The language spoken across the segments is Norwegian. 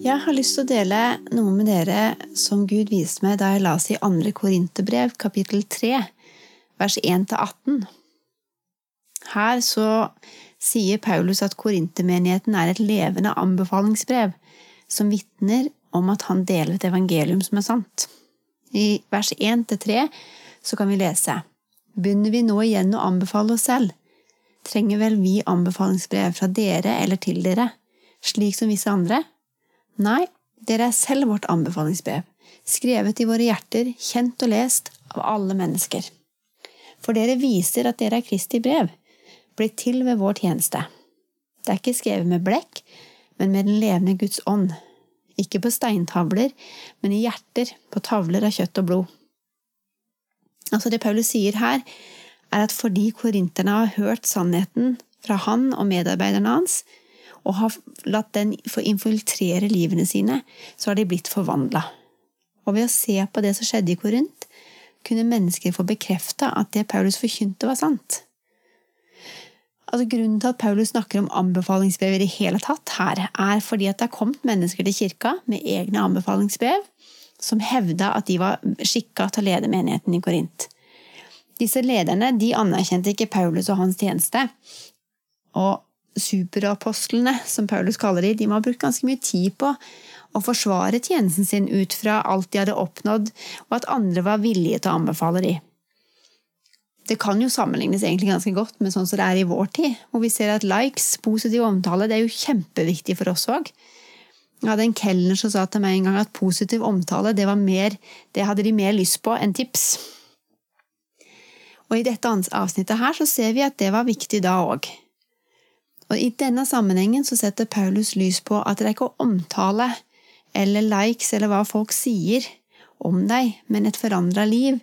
Jeg har lyst til å dele noe med dere som Gud viste meg da jeg la oss i 2. Korinterbrev, kapittel 3, vers 1-18. Her så sier Paulus at korintermenigheten er et levende anbefalingsbrev som vitner om at han deler et evangelium som er sant. I vers 1-3 så kan vi lese Begynner vi nå igjen å anbefale oss selv? Trenger vel vi anbefalingsbrev fra dere eller til dere, slik som visse andre? Nei, dere er selv vårt anbefalingsbrev, skrevet i våre hjerter, kjent og lest av alle mennesker. For dere viser at dere er Kristi brev, blitt til ved vår tjeneste. Det er ikke skrevet med blekk, men med den levende Guds ånd. Ikke på steintavler, men i hjerter, på tavler av kjøtt og blod. Altså Det Paulus sier her, er at fordi korinterne har hørt sannheten fra han og medarbeiderne hans, og har latt den få infiltrere livene sine, så har de blitt forvandla. Og ved å se på det som skjedde i Korint, kunne mennesker få bekrefta at det Paulus forkynte, var sant. Altså, grunnen til at Paulus snakker om anbefalingsbrev i det hele tatt her, er fordi at det har kommet mennesker til kirka med egne anbefalingsbrev, som hevda at de var skikka til å lede menigheten i Korint. Disse lederne de anerkjente ikke Paulus og hans tjeneste, og superapostlene, som Paulus kaller de, de må ha brukt ganske mye tid på å forsvare tjenesten sin ut fra alt de hadde oppnådd, og at andre var villige til å anbefale de. Det kan jo sammenlignes egentlig ganske godt med sånn som det er i vår tid, hvor vi ser at likes, positiv omtale, det er jo kjempeviktig for oss òg. Jeg hadde en kelner som sa til meg en gang at positiv omtale, det, mer, det hadde de mer lyst på enn tips. Og i dette avsnittet her så ser vi at det var viktig da òg. Og I denne sammenhengen så setter Paulus lys på at det er ikke omtale eller likes eller hva folk sier om deg, men et forandra liv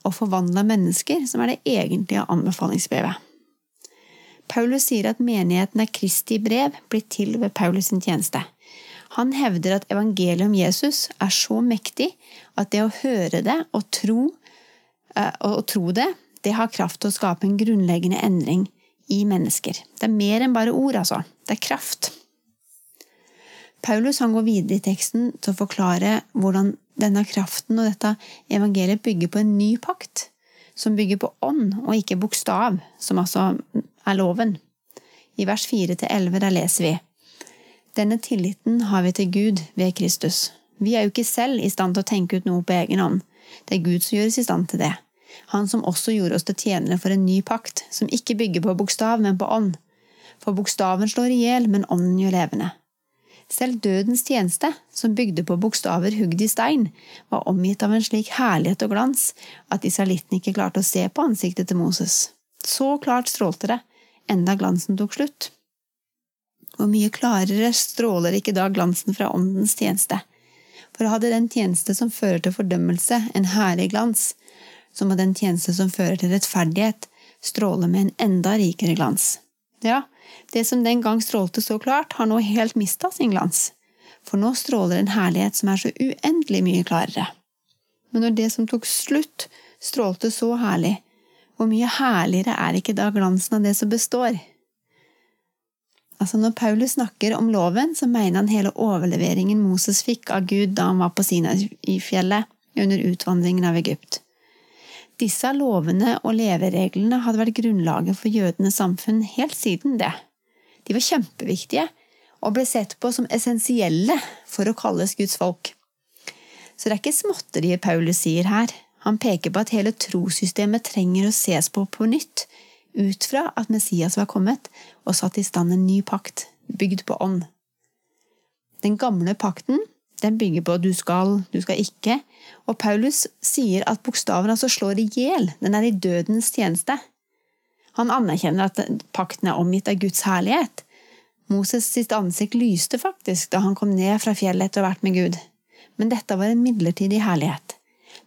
og forvandla mennesker som er det egentlige anbefalingsbrevet. Paulus sier at menigheten er Kristi brev blitt til ved Paulus' sin tjeneste. Han hevder at evangeliet om Jesus er så mektig at det å høre det og tro, eh, og tro det, det har kraft til å skape en grunnleggende endring i mennesker. Det er mer enn bare ord, altså. Det er kraft. Paulus han går videre i teksten til å forklare hvordan denne kraften og dette evangeliet bygger på en ny pakt, som bygger på ånd og ikke bokstav, som altså er loven. I vers 4-11 der leser vi Denne tilliten har vi til Gud ved Kristus. Vi er jo ikke selv i stand til å tenke ut noe på egen hånd. Det er Gud som gjøres i stand til det han som også gjorde oss til tjenere for en ny pakt, som ikke bygger på bokstav, men på ånd. For bokstaven slår i hjel, men ånden gjør levende. Selv dødens tjeneste, som bygde på bokstaver hugd i stein, var omgitt av en slik herlighet og glans at israelitten ikke klarte å se på ansiktet til Moses. Så klart strålte det, enda glansen tok slutt. Hvor mye klarere stråler ikke da glansen fra åndens tjeneste? For hadde den tjeneste som fører til fordømmelse, en herlig glans, så må den tjeneste som fører til rettferdighet, stråle med en enda rikere glans. Ja, det som den gang strålte så klart, har nå helt mista sin glans, for nå stråler en herlighet som er så uendelig mye klarere. Men når det som tok slutt, strålte så herlig, hvor mye herligere er ikke da glansen av det som består? Altså Når Paulus snakker om loven, så mener han hele overleveringen Moses fikk av Gud da han var på Sinai-fjellet under utvandringen av Egypt. Disse lovene og levereglene hadde vært grunnlaget for jødenes samfunn helt siden det. De var kjempeviktige og ble sett på som essensielle for å kalles Guds folk. Så det er ikke småtterier Paulus sier her. Han peker på at hele trossystemet trenger å ses på på nytt, ut fra at Messias var kommet og satt i stand en ny pakt, bygd på ånd. Den gamle pakten den bygger på du skal, du skal ikke. Og Paulus sier at bokstaven altså slår i hjel. Den er i dødens tjeneste. Han anerkjenner at pakten er omgitt av Guds herlighet, Moses sitt ansikt lyste faktisk da han kom ned fra fjellet etter å ha vært med Gud. Men dette var en midlertidig herlighet.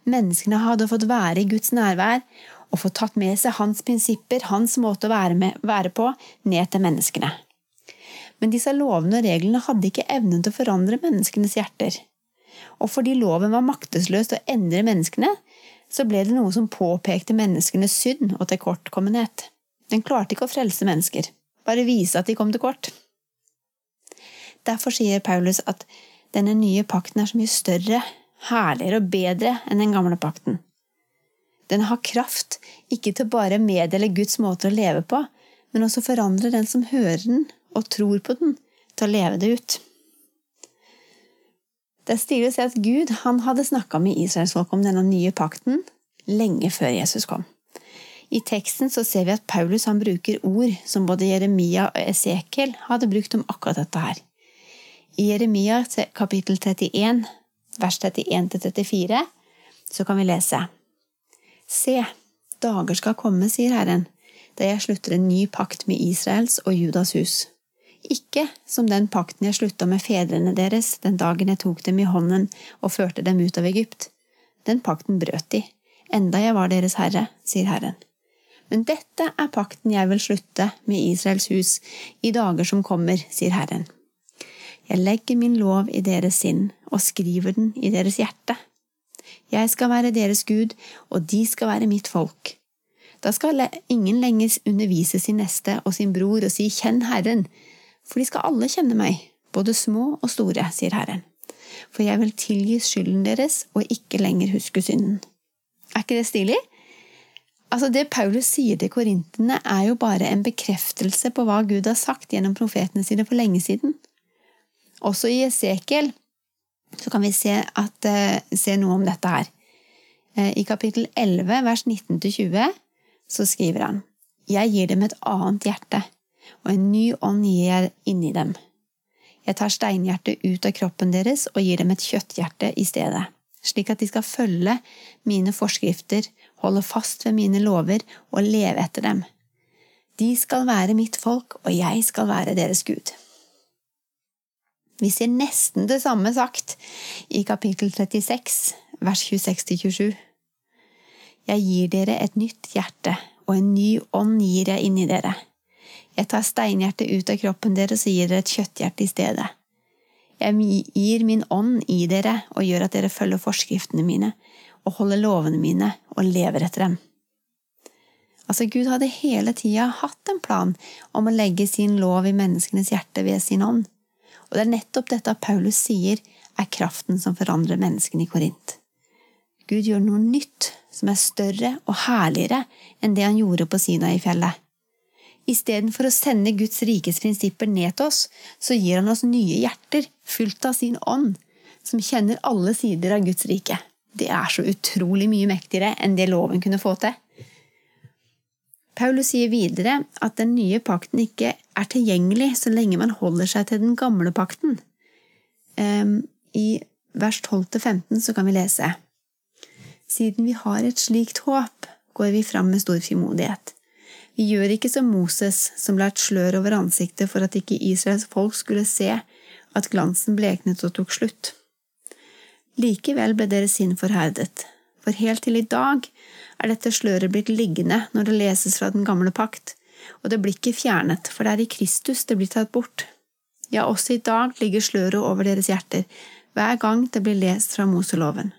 Menneskene hadde fått være i Guds nærvær og fått tatt med seg hans prinsipper, hans måte å være, med, være på, ned til menneskene. Men disse lovene og reglene hadde ikke evnen til å forandre menneskenes hjerter. Og fordi loven var maktesløs til å endre menneskene, så ble det noe som påpekte menneskenes synd og tilkortkommenhet. Den klarte ikke å frelse mennesker, bare vise at de kom til kort. Derfor sier Paulus at denne nye pakten er så mye større, herligere og bedre enn den gamle pakten. Den har kraft, ikke til bare å meddele Guds måte å leve på, men også forandre den som hører den og tror på den, til å leve det ut. Det er stilig å se at Gud han hadde snakka med israelsfolk om denne nye pakten lenge før Jesus kom. I teksten så ser vi at Paulus han bruker ord som både Jeremia og Esekiel hadde brukt om akkurat dette her. I Jeremia kapittel 31, vers 31-34, så kan vi lese Se, dager skal komme, sier Herren, da jeg slutter en ny pakt med Israels og Judas hus ikke som den pakten jeg slutta med fedrene deres den dagen jeg tok dem i hånden og førte dem ut av Egypt. Den pakten brøt de, enda jeg var deres herre, sier Herren. Men dette er pakten jeg vil slutte med Israels hus i dager som kommer, sier Herren. Jeg legger min lov i deres sinn og skriver den i deres hjerte. Jeg skal være deres Gud, og de skal være mitt folk. Da skal ingen lenger undervise sin neste og sin bror og si Kjenn Herren, for de skal alle kjenne meg, både små og store, sier Herren. For jeg vil tilgi skylden deres og ikke lenger huske synden. Er ikke det stilig? Altså Det Paulus sier til korintene, er jo bare en bekreftelse på hva Gud har sagt gjennom profetene sine for lenge siden. Også i Esekiel så kan vi se, at, uh, se noe om dette her. Uh, I kapittel 11, vers 19-20, så skriver han Jeg gir dem et annet hjerte, og en ny ånd gir jeg inni dem. Jeg tar steinhjertet ut av kroppen deres og gir dem et kjøtthjerte i stedet, slik at de skal følge mine forskrifter, holde fast ved mine lover og leve etter dem. De skal være mitt folk, og jeg skal være deres Gud. Vi ser nesten det samme sagt i kapittel 36, vers 26–27. Jeg gir dere et nytt hjerte, og en ny ånd gir jeg inni dere. Jeg tar steinhjertet ut av kroppen deres og gir dere et kjøtthjerte i stedet. Jeg gir min ånd i dere og gjør at dere følger forskriftene mine og holder lovene mine og lever etter dem. Altså, Gud hadde hele tida hatt en plan om å legge sin lov i menneskenes hjerte ved sin ånd. Og det er nettopp dette Paulus sier er kraften som forandrer menneskene i Korint. Gud gjør noe nytt som er større og herligere enn det han gjorde på Sinai-fjellet. Istedenfor å sende Guds rikes prinsipper ned til oss, så gir han oss nye hjerter, fylt av sin ånd, som kjenner alle sider av Guds rike. Det er så utrolig mye mektigere enn det loven kunne få til. Paulus sier videre at den nye pakten ikke er tilgjengelig så lenge man holder seg til den gamle pakten. Ehm, I vers 12-15 så kan vi lese Siden vi har et slikt håp, går vi fram med stor frimodighet. Vi gjør ikke som Moses, som la et slør over ansiktet for at ikke Israels folk skulle se at glansen bleknet og tok slutt. Likevel ble deres sinn forherdet, for helt til i dag er dette sløret blitt liggende når det leses fra den gamle pakt, og det blir ikke fjernet, for det er i Kristus det blir tatt bort. Ja, også i dag ligger sløret over deres hjerter, hver gang det blir lest fra Moseloven.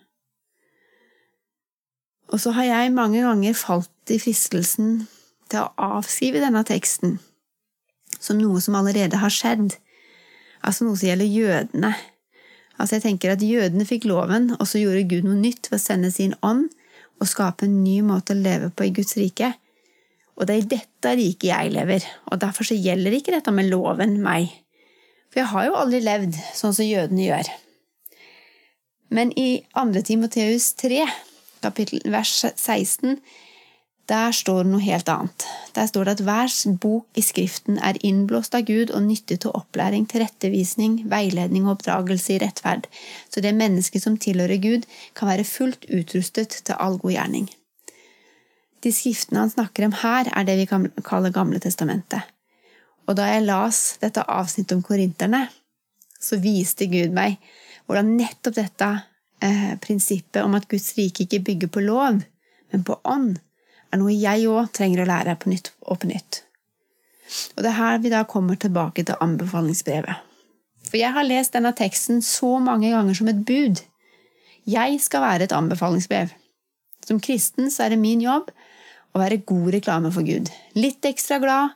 Og så har jeg mange ganger falt i fristelsen til å avskrive denne teksten som noe som allerede har skjedd, altså noe som gjelder jødene. Altså jeg tenker at Jødene fikk loven, og så gjorde Gud noe nytt ved å sende sin ånd og skape en ny måte å leve på i Guds rike. Og det er i dette riket jeg lever, og derfor så gjelder ikke dette med loven meg. For jeg har jo aldri levd sånn som jødene gjør. Men i 2. Timoteus 3, kapittel, vers 16, der står det noe helt annet. Der står det at hver bok i Skriften er innblåst av Gud og nyttig til opplæring, tilrettevisning, veiledning og oppdragelse i rettferd, så det mennesket som tilhører Gud, kan være fullt utrustet til all god gjerning. De skriftene han snakker om her, er det vi kan kalle Gamle testamentet. Og da jeg las dette avsnittet om korinterne, så viste Gud meg hvordan nettopp dette eh, prinsippet om at Guds rike ikke bygger på lov, men på ånd, er noe jeg òg trenger å lære på nytt og på nytt. Og det er her vi da kommer tilbake til anbefalingsbrevet. For jeg har lest denne teksten så mange ganger som et bud. Jeg skal være et anbefalingsbrev. Som kristen så er det min jobb å være god reklame for Gud. Litt ekstra glad,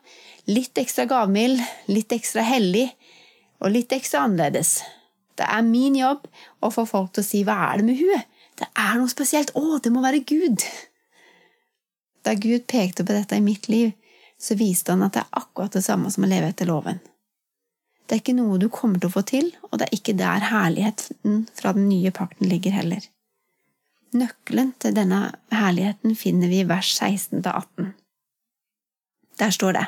litt ekstra gavmild, litt ekstra hellig og litt ekstra annerledes. Det er min jobb å få folk til å si 'hva er det med huet'? Det er noe spesielt. Å, det må være Gud! Da Gud pekte på dette i mitt liv, så viste han at det er akkurat det samme som å leve etter loven. Det er ikke noe du kommer til å få til, og det er ikke der herligheten fra den nye pakten ligger heller. Nøkkelen til denne herligheten finner vi i vers 16–18. Der står det,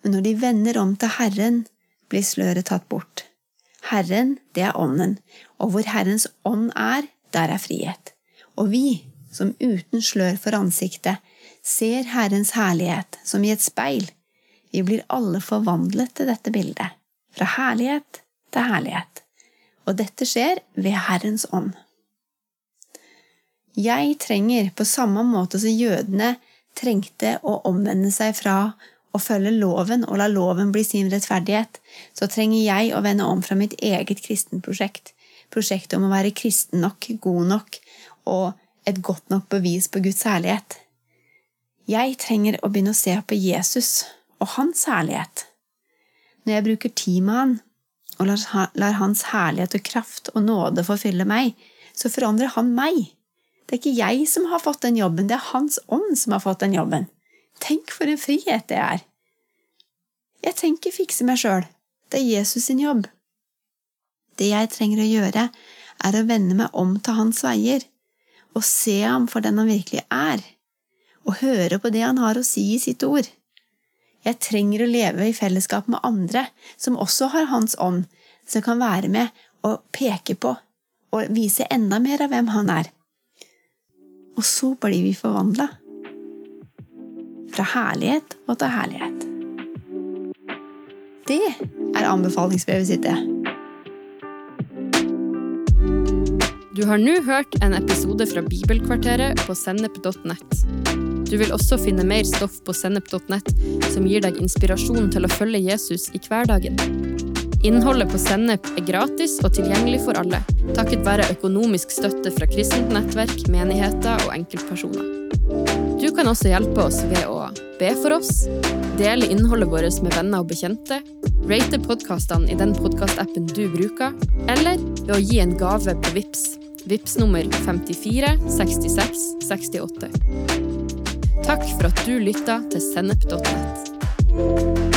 men når de vender om til Herren, blir sløret tatt bort. Herren, det er Ånden, og hvor Herrens ånd er, der er frihet. Og vi, som uten slør for ansiktet, ser Herrens herlighet som i et speil, vi blir alle forvandlet til dette bildet, fra herlighet til herlighet. Og dette skjer ved Herrens ånd. Jeg trenger, på samme måte som jødene trengte å omvende seg fra å følge loven og la loven bli sin rettferdighet, så trenger jeg å vende om fra mitt eget kristenprosjekt, prosjektet om å være kristen nok, god nok og et godt nok bevis på Guds herlighet. Jeg trenger å begynne å se på Jesus og hans herlighet. Når jeg bruker tid med han og lar hans herlighet og kraft og nåde forfylle meg, så forandrer han meg. Det er ikke jeg som har fått den jobben, det er Hans ånd som har fått den jobben. Tenk for en frihet det er! Jeg trenger ikke fikse meg sjøl, det er Jesus sin jobb. Det jeg trenger å gjøre, er å vende meg om til hans veier, og se ham for den han virkelig er, og høre på det han har å si i sitt ord. Jeg trenger å leve i fellesskap med andre som også har Hans ånd, som kan være med og peke på og vise enda mer av hvem han er. Og så blir vi forvandla fra herlighet og til herlighet. Det er anbefalingsbrevet sitt, det. Du har nå hørt en episode fra Bibelkvarteret på sennep.nett. Du vil også finne mer stoff på sennep.nett som gir deg inspirasjon til å følge Jesus i hverdagen. Innholdet på Sennep er gratis og tilgjengelig for alle, takket være økonomisk støtte fra kristent nettverk, menigheter og enkeltpersoner. Du kan også hjelpe oss ved å be for oss, dele innholdet vårt med venner og bekjente, rate podkastene i den podkastappen du bruker, eller ved å gi en gave på VIPS. VIPS nummer 54 66 68. Takk for at du lytta til sennep.nett.